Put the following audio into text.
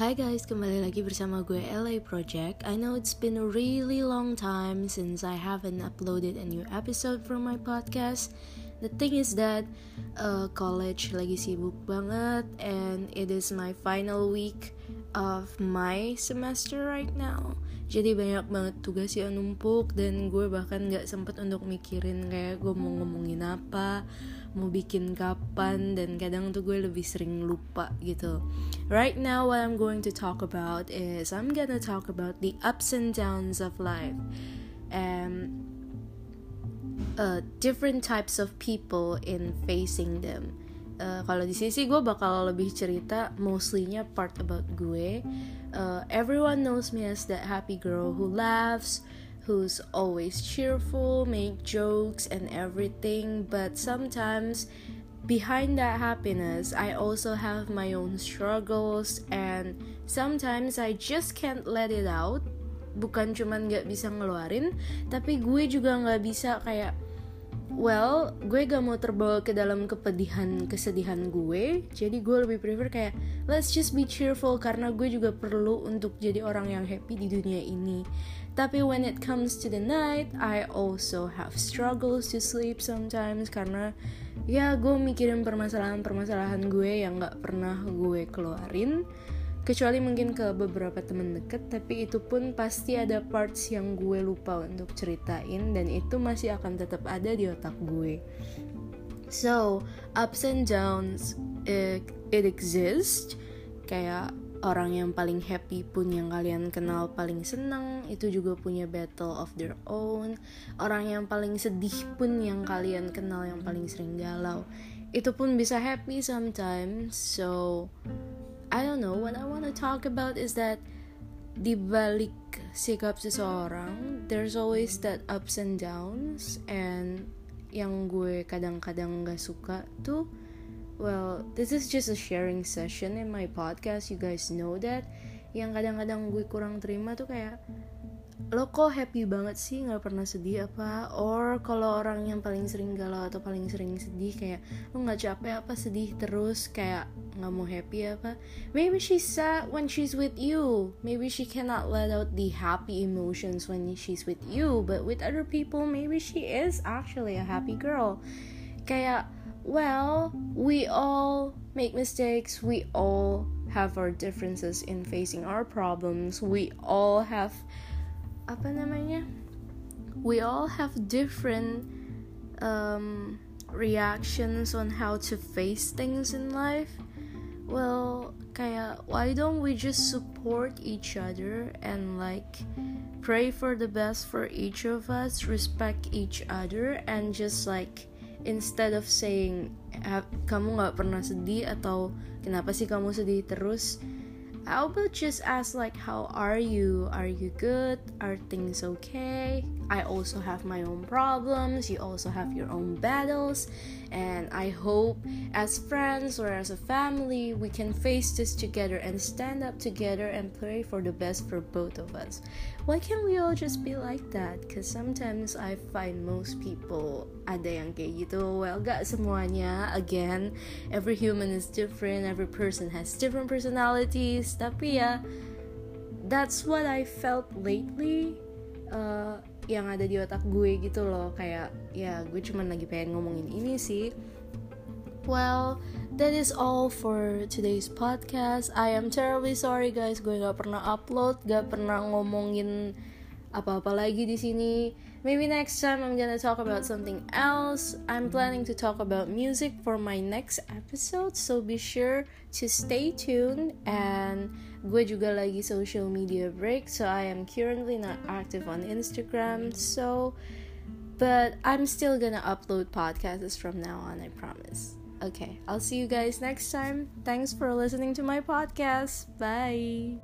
Hi guys, kembali lagi bersama gue LA Project. I know it's been a really long time since I haven't uploaded a new episode for my podcast. The thing is that uh, college lagi sibuk banget and it is my final week of my semester right now. Jadi banyak banget tugas yang numpuk dan gue bahkan gak sempet untuk mikirin kayak gue mau ngomongin apa mau bikin kapan dan kadang tuh gue lebih sering lupa gitu. Right now what I'm going to talk about is I'm gonna talk about the ups and downs of life and uh, different types of people in facing them. Uh, kalau di sisi gue bakal lebih cerita mostlynya part about gue. Uh, everyone knows me as that happy girl who laughs, who's always cheerful, make jokes and everything, but sometimes behind that happiness, I also have my own struggles and sometimes I just can't let it out. Bukan cuman gak bisa ngeluarin, tapi gue juga gak bisa kayak well gue gak mau terbawa ke dalam kepedihan kesedihan gue. Jadi gue lebih prefer kayak let's just be cheerful karena gue juga perlu untuk jadi orang yang happy di dunia ini. Tapi when it comes to the night I also have struggles to sleep sometimes karena ya gue mikirin permasalahan-permasalahan gue yang gak pernah gue keluarin kecuali mungkin ke beberapa temen deket tapi itu pun pasti ada parts yang gue lupa untuk ceritain dan itu masih akan tetap ada di otak gue. So ups and downs it, it exists. Kayak orang yang paling happy pun yang kalian kenal paling senang itu juga punya battle of their own. Orang yang paling sedih pun yang kalian kenal yang paling sering galau. Itu pun bisa happy sometimes so I don't know. What I want to talk about is that di balik sikap seseorang there's always that ups and downs and yang gue kadang-kadang gak suka tuh well this is just a sharing session in my podcast you guys know that. Yang kadang-kadang gue kurang terima tuh kayak lo kok happy banget sih? Nggak pernah sedih apa? Or kalau orang yang paling sering galau atau paling sering sedih kayak lo nggak capek apa? Sedih terus? Kayak nggak mau happy apa? Maybe she's sad when she's with you. Maybe she cannot let out the happy emotions when she's with you but with other people maybe she is actually a happy girl. Kayak well we all make mistakes. We all have our differences in facing our problems. We all have apa namanya we all have different um, reactions on how to face things in life. Well kayak why don't we just support each other and like pray for the best for each of us respect each other and just like instead of saying kamu nggak pernah sedih atau kenapa sih kamu sedih terus I will just ask like how are you? Are you good? Are things okay? I also have my own problems. You also have your own battles. And I hope as friends or as a family we can face this together and stand up together and pray for the best for both of us. Why can't we all just be like that? Cause sometimes I find most people ada yang kayak gitu. Well, gak semuanya. Again, every human is different. Every person has different personalities. Tapi ya, that's what I felt lately. Uh, yang ada di otak gue gitu loh. Kayak ya gue cuman lagi pengen ngomongin ini sih. Well that is all for today's podcast. I am terribly sorry guys. Gue gak pernah upload gak pernah ngomongin apa-apa lagi di sini. Maybe next time I'm gonna talk about something else. I'm planning to talk about music for my next episode so be sure to stay tuned. And gue juga lagi social media break so I am currently not active on Instagram. So but I'm still gonna upload podcasts from now on I promise. Okay I'll see you guys next time. Thanks for listening to my podcast. Bye